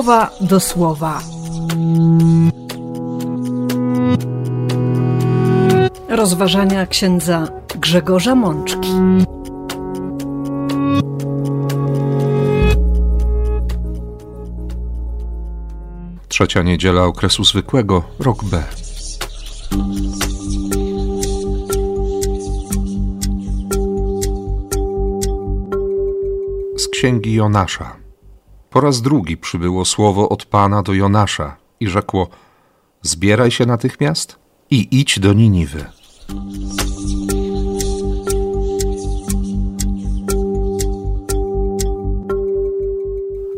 słowa do słowa. Rozważania księdza Grzegorza Mączki. Trzecia niedziela okresu zwykłego, rok B. Z księgi Jonasza. Po raz drugi przybyło słowo od Pana do Jonasza i rzekło: Zbieraj się natychmiast i idź do Niniwy.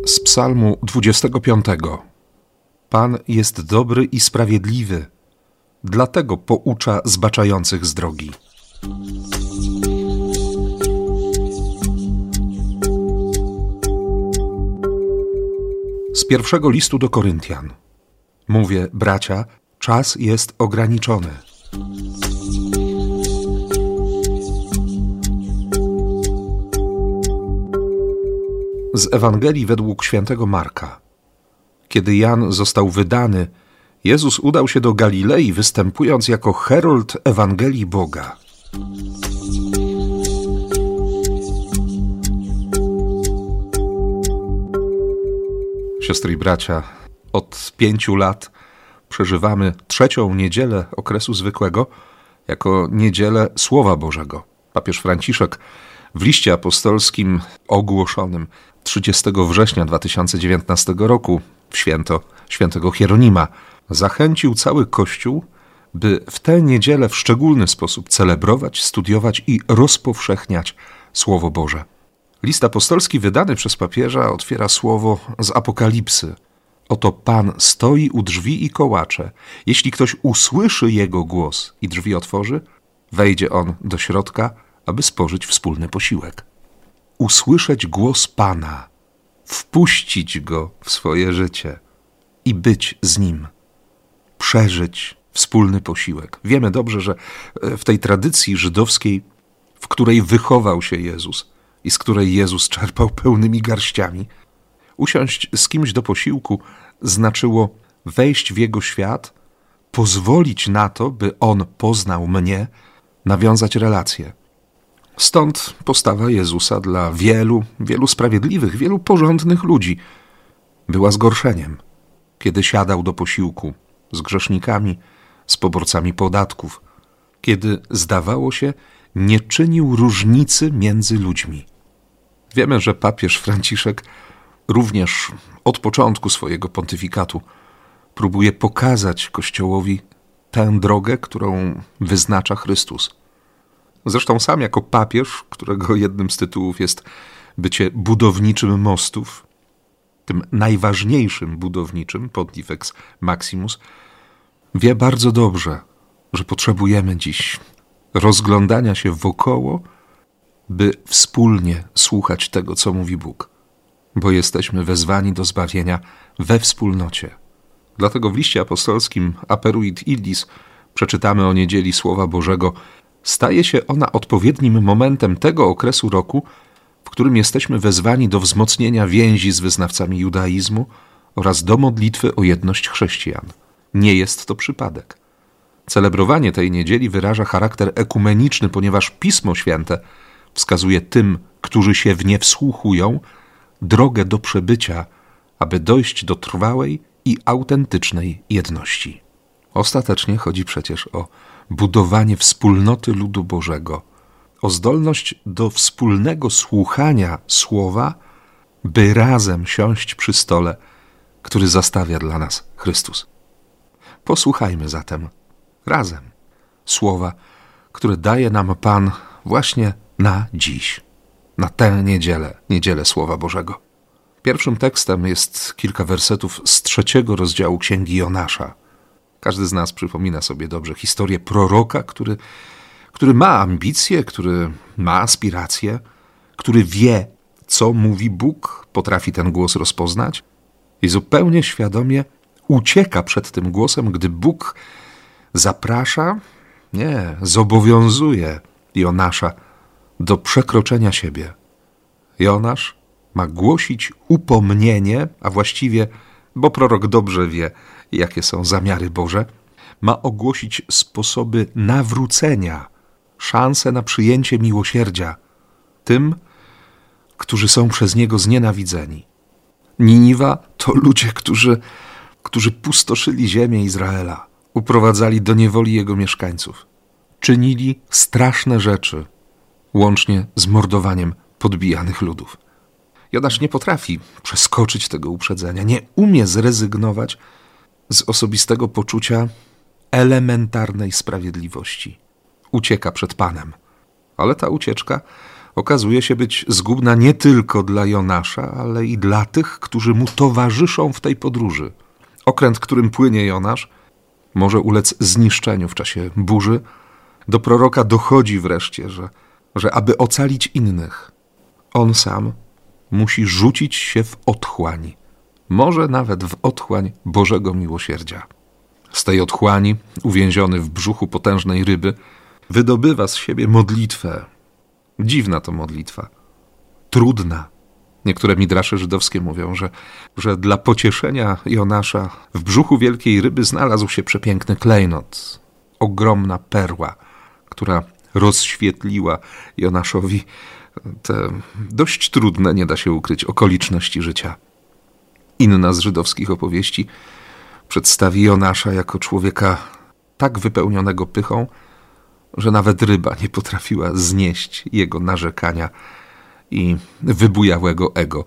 Z Psalmu 25. Pan jest dobry i sprawiedliwy, dlatego poucza zbaczających z drogi. Z pierwszego listu do Koryntian. Mówię, bracia, czas jest ograniczony. Z Ewangelii według świętego Marka. Kiedy Jan został wydany, Jezus udał się do Galilei, występując jako herold Ewangelii Boga. Siostry i bracia, od pięciu lat przeżywamy trzecią niedzielę okresu zwykłego jako niedzielę Słowa Bożego. Papież Franciszek w liście apostolskim ogłoszonym 30 września 2019 roku w święto świętego Hieronima zachęcił cały Kościół, by w tę niedzielę w szczególny sposób celebrować, studiować i rozpowszechniać Słowo Boże. List apostolski wydany przez papieża otwiera słowo z Apokalipsy. Oto Pan stoi u drzwi i kołacze. Jeśli ktoś usłyszy Jego głos i drzwi otworzy, wejdzie on do środka, aby spożyć wspólny posiłek. Usłyszeć głos Pana, wpuścić Go w swoje życie i być z Nim, przeżyć wspólny posiłek. Wiemy dobrze, że w tej tradycji żydowskiej, w której wychował się Jezus, i z której Jezus czerpał pełnymi garściami. Usiąść z kimś do posiłku znaczyło wejść w jego świat, pozwolić na to, by on poznał mnie, nawiązać relacje. Stąd postawa Jezusa dla wielu, wielu sprawiedliwych, wielu porządnych ludzi była zgorszeniem, kiedy siadał do posiłku z grzesznikami, z poborcami podatków, kiedy zdawało się, nie czynił różnicy między ludźmi. Wiemy, że papież Franciszek również od początku swojego pontyfikatu próbuje pokazać Kościołowi tę drogę, którą wyznacza Chrystus. Zresztą sam jako papież, którego jednym z tytułów jest bycie budowniczym mostów, tym najważniejszym budowniczym, Pontifex Maximus, wie bardzo dobrze, że potrzebujemy dziś rozglądania się wokoło by wspólnie słuchać tego, co mówi Bóg, bo jesteśmy wezwani do zbawienia we wspólnocie. Dlatego w liście apostolskim Aperuit Illis przeczytamy o niedzieli Słowa Bożego. Staje się ona odpowiednim momentem tego okresu roku, w którym jesteśmy wezwani do wzmocnienia więzi z wyznawcami judaizmu oraz do modlitwy o jedność chrześcijan. Nie jest to przypadek. Celebrowanie tej niedzieli wyraża charakter ekumeniczny, ponieważ Pismo Święte wskazuje tym, którzy się w nie wsłuchują, drogę do przebycia, aby dojść do trwałej i autentycznej jedności. Ostatecznie chodzi przecież o budowanie wspólnoty ludu Bożego, o zdolność do wspólnego słuchania słowa, by razem siąść przy stole, który zastawia dla nas Chrystus. Posłuchajmy zatem razem słowa, które daje nam Pan właśnie na dziś, na tę niedzielę, niedzielę Słowa Bożego. Pierwszym tekstem jest kilka wersetów z trzeciego rozdziału Księgi Jonasza. Każdy z nas przypomina sobie dobrze historię proroka, który, który ma ambicje, który ma aspiracje, który wie, co mówi Bóg, potrafi ten głos rozpoznać i zupełnie świadomie ucieka przed tym głosem, gdy Bóg zaprasza, nie, zobowiązuje Jonasza do przekroczenia siebie. Jonasz ma głosić upomnienie, a właściwie bo prorok dobrze wie, jakie są zamiary Boże, ma ogłosić sposoby nawrócenia, szanse na przyjęcie miłosierdzia tym, którzy są przez niego znienawidzeni. Niniwa to ludzie, którzy, którzy pustoszyli ziemię Izraela, uprowadzali do niewoli jego mieszkańców, czynili straszne rzeczy, łącznie z mordowaniem podbijanych ludów. Jonasz nie potrafi przeskoczyć tego uprzedzenia, nie umie zrezygnować z osobistego poczucia elementarnej sprawiedliwości. Ucieka przed Panem. Ale ta ucieczka okazuje się być zgubna nie tylko dla Jonasza, ale i dla tych, którzy mu towarzyszą w tej podróży. Okręt, którym płynie Jonasz, może ulec zniszczeniu w czasie burzy. Do proroka dochodzi wreszcie, że, że aby ocalić innych, on sam musi rzucić się w otchłań, może nawet w otchłań Bożego miłosierdzia. Z tej otchłani, uwięziony w brzuchu potężnej ryby, wydobywa z siebie modlitwę. Dziwna to modlitwa. Trudna. Niektóre midrasze żydowskie mówią, że, że dla pocieszenia Jonasza w brzuchu wielkiej ryby znalazł się przepiękny klejnot, ogromna perła, która rozświetliła Jonaszowi te dość trudne, nie da się ukryć, okoliczności życia. Inna z żydowskich opowieści przedstawi Jonasza jako człowieka tak wypełnionego pychą, że nawet ryba nie potrafiła znieść jego narzekania i wybujałego ego,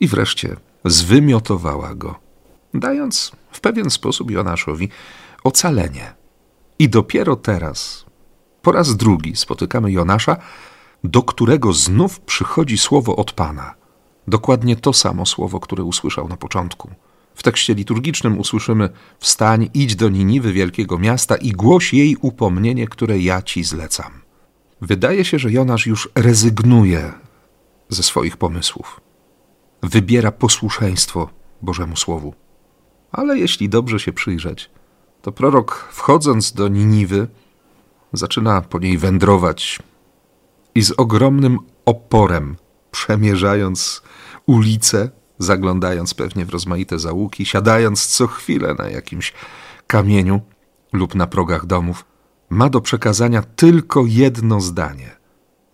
i wreszcie zwymiotowała go, dając w pewien sposób Jonaszowi ocalenie. I dopiero teraz, po raz drugi, spotykamy Jonasza, do którego znów przychodzi słowo od Pana. Dokładnie to samo słowo, które usłyszał na początku. W tekście liturgicznym usłyszymy: Wstań, idź do Niniwy, wielkiego miasta, i głoś jej upomnienie, które ja ci zlecam. Wydaje się, że Jonasz już rezygnuje ze swoich pomysłów. Wybiera posłuszeństwo Bożemu Słowu. Ale jeśli dobrze się przyjrzeć, to prorok, wchodząc do Niniwy, zaczyna po niej wędrować i z ogromnym oporem, przemierzając ulice, zaglądając pewnie w rozmaite załuki, siadając co chwilę na jakimś kamieniu lub na progach domów, ma do przekazania tylko jedno zdanie.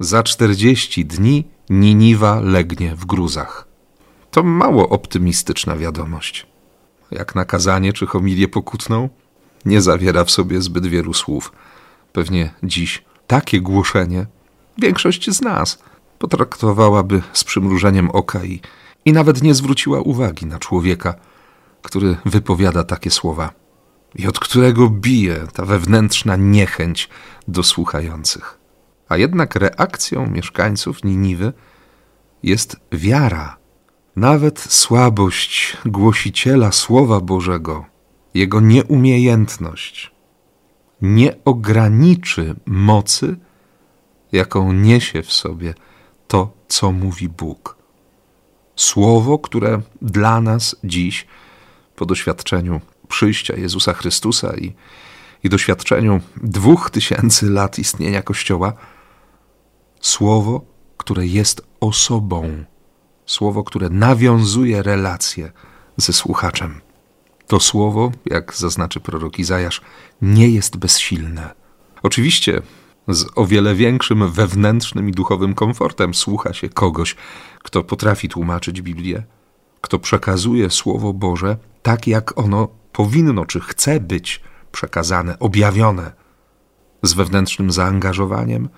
Za czterdzieści dni Niniwa legnie w gruzach. To mało optymistyczna wiadomość. Jak na kazanie czy homilię pokutną, nie zawiera w sobie zbyt wielu słów. Pewnie dziś takie głoszenie większość z nas potraktowałaby z przymrużeniem oka i, i nawet nie zwróciła uwagi na człowieka, który wypowiada takie słowa i od którego bije ta wewnętrzna niechęć do słuchających. A jednak reakcją mieszkańców Niniwy jest wiara. Nawet słabość głosiciela Słowa Bożego, jego nieumiejętność nie ograniczy mocy, jaką niesie w sobie to, co mówi Bóg. Słowo, które dla nas dziś, po doświadczeniu przyjścia Jezusa Chrystusa i, i doświadczeniu dwóch tysięcy lat istnienia Kościoła, słowo, które jest osobą, słowo, które nawiązuje relacje ze słuchaczem. To słowo, jak zaznaczy prorok Izajasz, nie jest bezsilne. Oczywiście z o wiele większym wewnętrznym i duchowym komfortem słucha się kogoś, kto potrafi tłumaczyć Biblię, kto przekazuje Słowo Boże tak, jak ono powinno czy chce być przekazane, objawione, z wewnętrznym zaangażowaniem,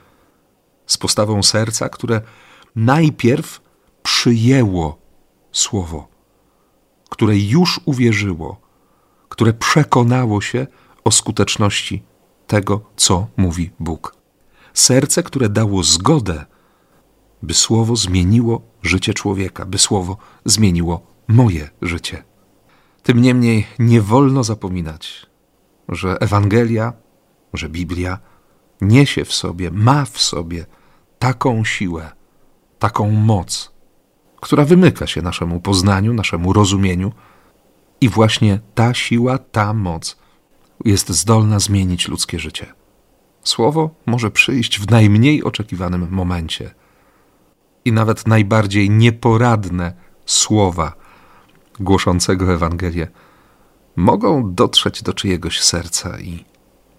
z postawą serca, które najpierw przyjęło Słowo, które już uwierzyło, które przekonało się o skuteczności tego, co mówi Bóg. Serce, które dało zgodę, by słowo zmieniło życie człowieka, by słowo zmieniło moje życie. Tym niemniej nie wolno zapominać, że Ewangelia, że Biblia niesie w sobie, ma w sobie taką siłę, taką moc, która wymyka się naszemu poznaniu, naszemu rozumieniu, i właśnie ta siła, ta moc jest zdolna zmienić ludzkie życie. Słowo może przyjść w najmniej oczekiwanym momencie. I nawet najbardziej nieporadne słowa głoszącego Ewangelię mogą dotrzeć do czyjegoś serca i,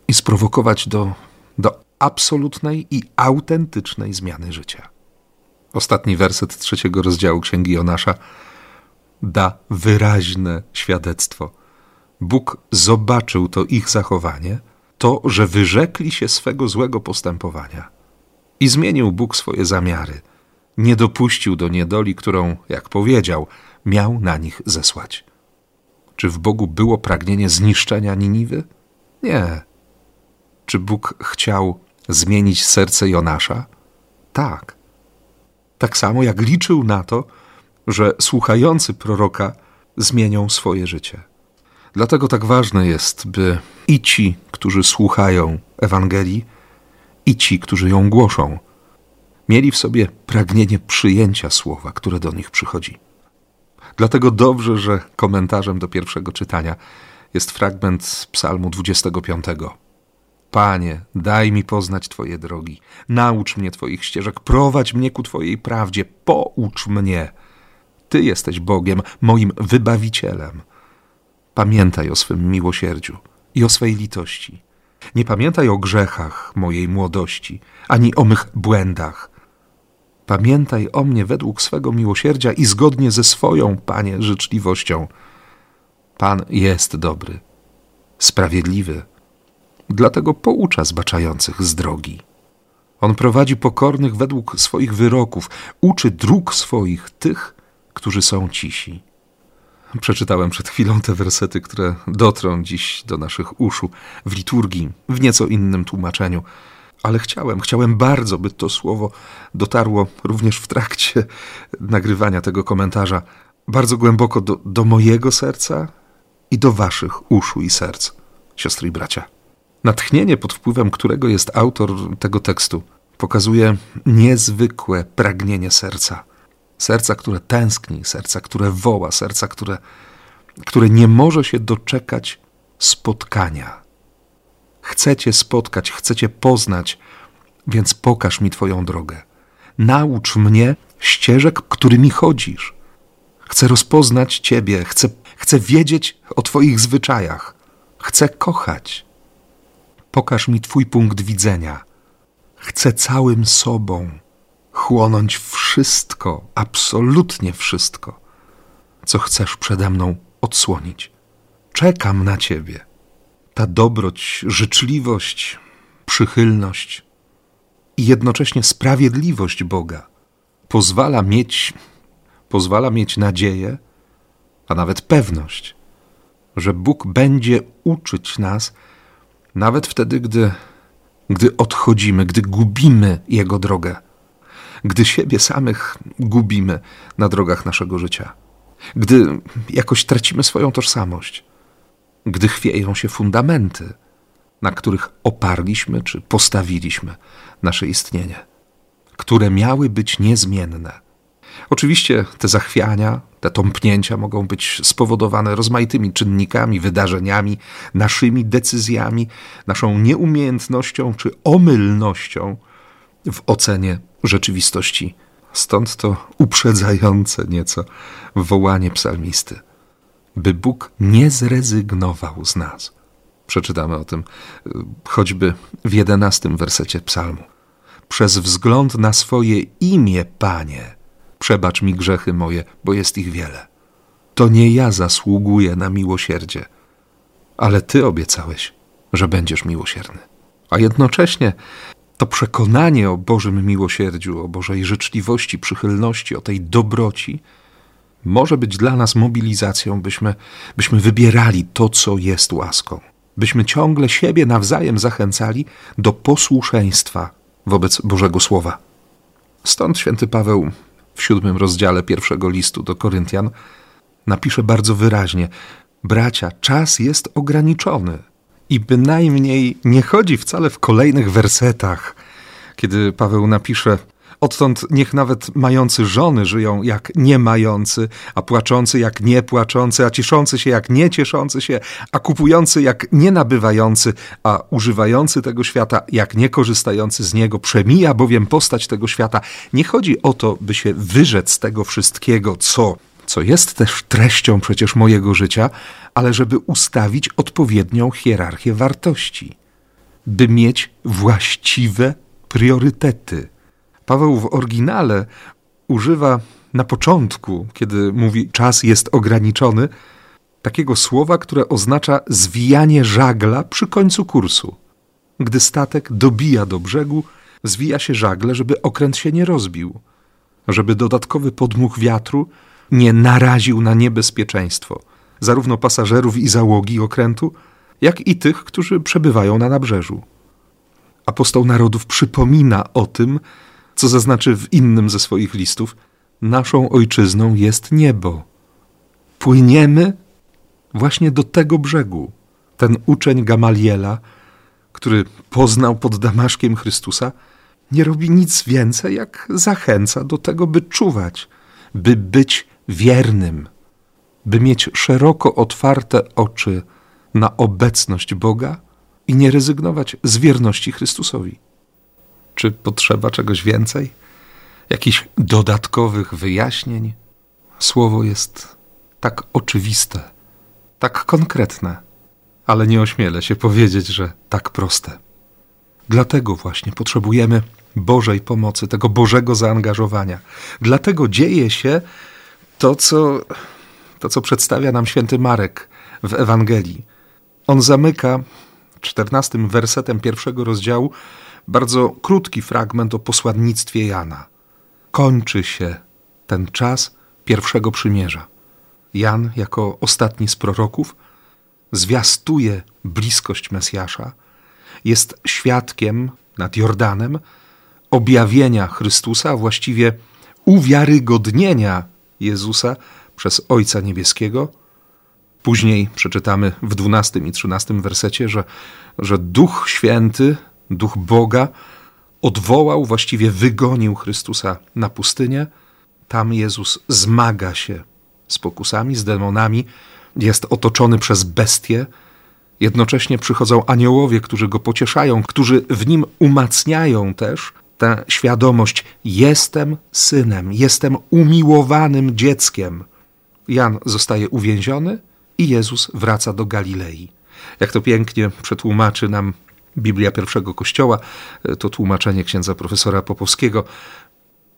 i sprowokować do, do absolutnej i autentycznej zmiany życia. Ostatni werset trzeciego rozdziału Księgi Jonasza da wyraźne świadectwo. Bóg zobaczył to ich zachowanie, to, że wyrzekli się swego złego postępowania. I zmienił Bóg swoje zamiary. Nie dopuścił do niedoli, którą, jak powiedział, miał na nich zesłać. Czy w Bogu było pragnienie zniszczenia Niniwy? Nie. Czy Bóg chciał zmienić serce Jonasza? Tak. Tak samo jak liczył na to, że słuchający proroka zmienią swoje życie. Dlatego tak ważne jest, by i ci, którzy słuchają Ewangelii, i ci, którzy ją głoszą, mieli w sobie pragnienie przyjęcia słowa, które do nich przychodzi. Dlatego dobrze, że komentarzem do pierwszego czytania jest fragment z Psalmu 25. Panie, daj mi poznać Twoje drogi, naucz mnie Twoich ścieżek, prowadź mnie ku Twojej prawdzie, poucz mnie. Ty jesteś Bogiem, moim wybawicielem. Pamiętaj o swym miłosierdziu i o swej litości. Nie pamiętaj o grzechach mojej młodości, ani o mych błędach. Pamiętaj o mnie według swego miłosierdzia i zgodnie ze swoją, Panie, życzliwością. Pan jest dobry, sprawiedliwy, dlatego poucza zbaczających z drogi. On prowadzi pokornych według swoich wyroków, uczy dróg swoich tych, którzy są cisi. Przeczytałem przed chwilą te wersety, które dotrą dziś do naszych uszu w liturgii, w nieco innym tłumaczeniu. Ale chciałem, chciałem bardzo, by to słowo dotarło również w trakcie nagrywania tego komentarza bardzo głęboko do, do mojego serca i do waszych uszu i serc, siostry i bracia. Natchnienie, pod wpływem którego jest autor tego tekstu, pokazuje niezwykłe pragnienie serca – serca, które tęskni, serca, które woła, serca, które, które nie może się doczekać spotkania. Chcecie spotkać, chcecie poznać, więc pokaż mi Twoją drogę. Naucz mnie ścieżek, którymi chodzisz. Chcę rozpoznać Ciebie, chcę, chcę wiedzieć o Twoich zwyczajach, chcę kochać. Pokaż mi Twój punkt widzenia. Chcę całym sobą chłonąć wszystko, absolutnie wszystko, co chcesz przede mną odsłonić. Czekam na Ciebie. Ta dobroć, życzliwość, przychylność i jednocześnie sprawiedliwość Boga pozwala mieć, pozwala mieć nadzieję, a nawet pewność, że Bóg będzie uczyć nas nawet wtedy, gdy, gdy odchodzimy, gdy gubimy Jego drogę gdy siebie samych gubimy na drogach naszego życia, gdy jakoś tracimy swoją tożsamość, gdy chwieją się fundamenty, na których oparliśmy czy postawiliśmy nasze istnienie, które miały być niezmienne. Oczywiście te zachwiania, te tąpnięcia mogą być spowodowane rozmaitymi czynnikami, wydarzeniami, naszymi decyzjami, naszą nieumiejętnością czy omylnością w ocenie rzeczywistości. Stąd to uprzedzające nieco wołanie psalmisty, by Bóg nie zrezygnował z nas. Przeczytamy o tym y, choćby w jedenastym wersecie psalmu. Przez wzgląd na swoje imię, Panie, przebacz mi grzechy moje, bo jest ich wiele. To nie ja zasługuję na miłosierdzie, ale Ty obiecałeś, że będziesz miłosierny. A jednocześnie to przekonanie o Bożym miłosierdziu, o Bożej życzliwości, przychylności, o tej dobroci może być dla nas mobilizacją, byśmy, byśmy wybierali to, co jest łaską, byśmy ciągle siebie nawzajem zachęcali do posłuszeństwa wobec Bożego Słowa. Stąd święty Paweł w siódmym rozdziale pierwszego listu do Koryntian napisze bardzo wyraźnie: Bracia, czas jest ograniczony. I bynajmniej nie chodzi wcale w kolejnych wersetach, kiedy Paweł napisze: Odtąd niech nawet mający żony żyją jak nie mający, a płaczący jak nie płaczący, a cieszący się jak nie cieszący się, a kupujący jak nie nabywający, a używający tego świata jak nie korzystający z niego. Przemija bowiem postać tego świata. Nie chodzi o to, by się wyrzec tego wszystkiego, co co jest też treścią przecież mojego życia, ale żeby ustawić odpowiednią hierarchię wartości, by mieć właściwe priorytety. Paweł w oryginale używa na początku, kiedy mówi czas jest ograniczony, takiego słowa, które oznacza zwijanie żagla przy końcu kursu. Gdy statek dobija do brzegu, zwija się żagle, żeby okręt się nie rozbił, żeby dodatkowy podmuch wiatru nie naraził na niebezpieczeństwo zarówno pasażerów i załogi okrętu, jak i tych, którzy przebywają na nabrzeżu. Apostoł narodów przypomina o tym, co zaznaczy w innym ze swoich listów: Naszą ojczyzną jest niebo. Płyniemy właśnie do tego brzegu. Ten uczeń Gamaliela, który poznał pod Damaszkiem Chrystusa, nie robi nic więcej, jak zachęca do tego, by czuwać, by być wiernym, by mieć szeroko otwarte oczy na obecność Boga i nie rezygnować z wierności Chrystusowi. Czy potrzeba czegoś więcej? Jakichś dodatkowych wyjaśnień? Słowo jest tak oczywiste, tak konkretne, ale nie ośmielę się powiedzieć, że tak proste. Dlatego właśnie potrzebujemy Bożej pomocy, tego Bożego zaangażowania. Dlatego dzieje się to, co, to, co przedstawia nam święty Marek w Ewangelii. On zamyka czternastym wersetem pierwszego rozdziału bardzo krótki fragment o posłannictwie Jana. Kończy się ten czas pierwszego przymierza. Jan, jako ostatni z proroków, zwiastuje bliskość Mesjasza, jest świadkiem nad Jordanem objawienia Chrystusa, a właściwie uwiarygodnienia Jezusa przez Ojca Niebieskiego. Później przeczytamy w 12 i 13 wersecie, że, że Duch Święty, Duch Boga odwołał, właściwie wygonił Chrystusa na pustynię. Tam Jezus zmaga się z pokusami, z demonami, jest otoczony przez bestie. Jednocześnie przychodzą aniołowie, którzy go pocieszają, którzy w nim umacniają też tę świadomość: jestem synem, jestem umiłowanym dzieckiem. Jan zostaje uwięziony i Jezus wraca do Galilei. Jak to pięknie przetłumaczy nam Biblia pierwszego Kościoła, to tłumaczenie księdza profesora Popowskiego.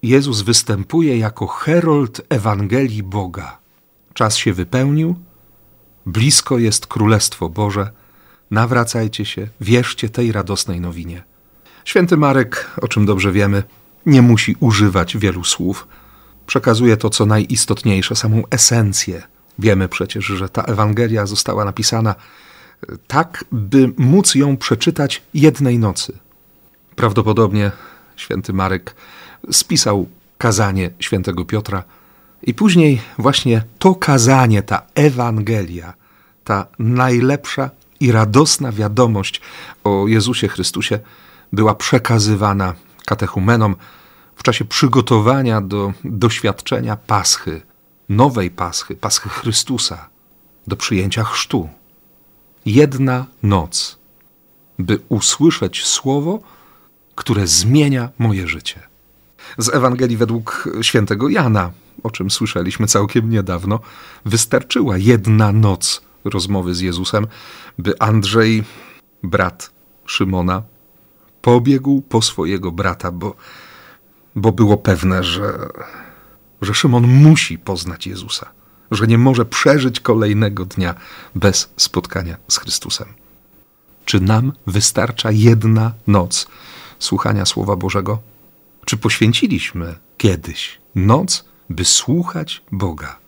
Jezus występuje jako herold Ewangelii Boga. Czas się wypełnił, blisko jest Królestwo Boże. Nawracajcie się, wierzcie tej radosnej nowinie. Święty Marek, o czym dobrze wiemy, nie musi używać wielu słów. Przekazuje to, co najistotniejsze, samą esencję. Wiemy przecież, że ta Ewangelia została napisana e, tak, by móc ją przeczytać jednej nocy. Prawdopodobnie święty Marek spisał kazanie świętego Piotra i później właśnie to kazanie, ta Ewangelia, ta najlepsza i radosna wiadomość o Jezusie Chrystusie była przekazywana katechumenom w czasie przygotowania do doświadczenia Paschy, nowej Paschy, Paschy Chrystusa, do przyjęcia chrztu. Jedna noc, by usłyszeć słowo, które zmienia moje życie. Z Ewangelii według świętego Jana, o czym słyszeliśmy całkiem niedawno, wystarczyła jedna noc rozmowy z Jezusem, by Andrzej, brat Szymona, pobiegł po swojego brata, bo, bo było pewne, że, że Szymon musi poznać Jezusa, że nie może przeżyć kolejnego dnia bez spotkania z Chrystusem. Czy nam wystarcza jedna noc słuchania Słowa Bożego? Czy poświęciliśmy kiedyś noc, by słuchać Boga,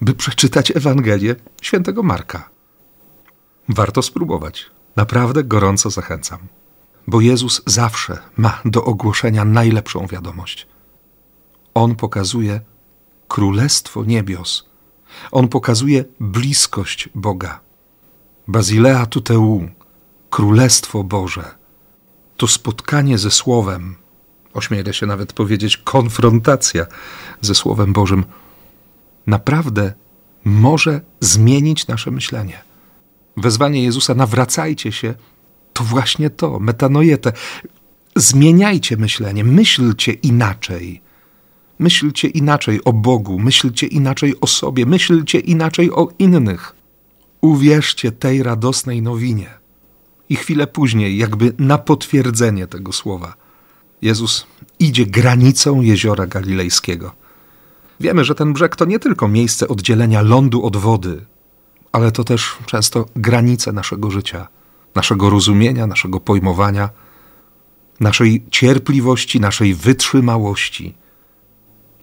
by przeczytać Ewangelię świętego Marka? Warto spróbować. Naprawdę gorąco zachęcam bo Jezus zawsze ma do ogłoszenia najlepszą wiadomość. On pokazuje królestwo niebios. On pokazuje bliskość Boga. Bazilea tuteu, królestwo Boże. To spotkanie ze Słowem, ośmielę się nawet powiedzieć, konfrontacja ze Słowem Bożym, naprawdę może zmienić nasze myślenie. Wezwanie Jezusa, nawracajcie się to właśnie to, metanojetę. Zmieniajcie myślenie, myślcie inaczej. Myślcie inaczej o Bogu, myślcie inaczej o sobie, myślcie inaczej o innych. Uwierzcie tej radosnej nowinie. I chwilę później, jakby na potwierdzenie tego słowa, Jezus idzie granicą jeziora galilejskiego. Wiemy, że ten brzeg to nie tylko miejsce oddzielenia lądu od wody, ale to też często granice naszego życia, naszego rozumienia, naszego pojmowania, naszej cierpliwości, naszej wytrzymałości.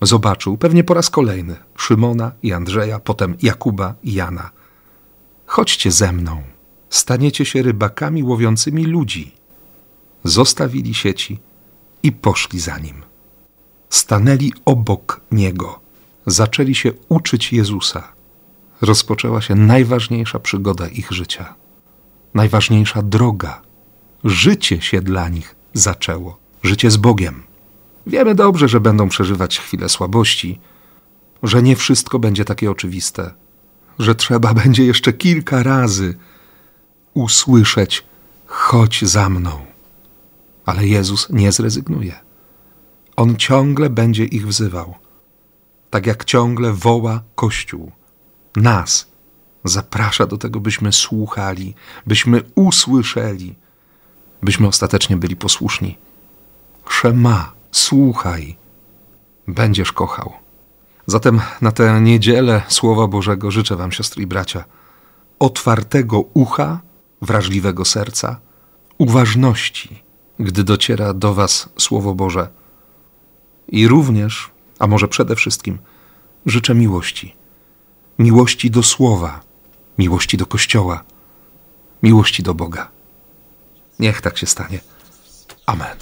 Zobaczył pewnie po raz kolejny Szymona i Andrzeja, potem Jakuba i Jana. Chodźcie ze mną, staniecie się rybakami łowiącymi ludzi. Zostawili sieci i poszli za nim. Stanęli obok niego, zaczęli się uczyć Jezusa. Rozpoczęła się najważniejsza przygoda ich życia, najważniejsza droga. Życie się dla nich zaczęło, życie z Bogiem. Wiemy dobrze, że będą przeżywać chwile słabości, że nie wszystko będzie takie oczywiste, że trzeba będzie jeszcze kilka razy usłyszeć: chodź za mną. Ale Jezus nie zrezygnuje. On ciągle będzie ich wzywał, tak jak ciągle woła Kościół, nas. Zaprasza do tego, byśmy słuchali, byśmy usłyszeli, byśmy ostatecznie byli posłuszni. Szema, słuchaj, będziesz kochał. Zatem na tę niedzielę Słowa Bożego życzę Wam, siostry i bracia, otwartego ucha, wrażliwego serca, uważności, gdy dociera do Was Słowo Boże. I również, a może przede wszystkim, życzę miłości. Miłości do Słowa, miłości do Kościoła, miłości do Boga. Niech tak się stanie. Amen.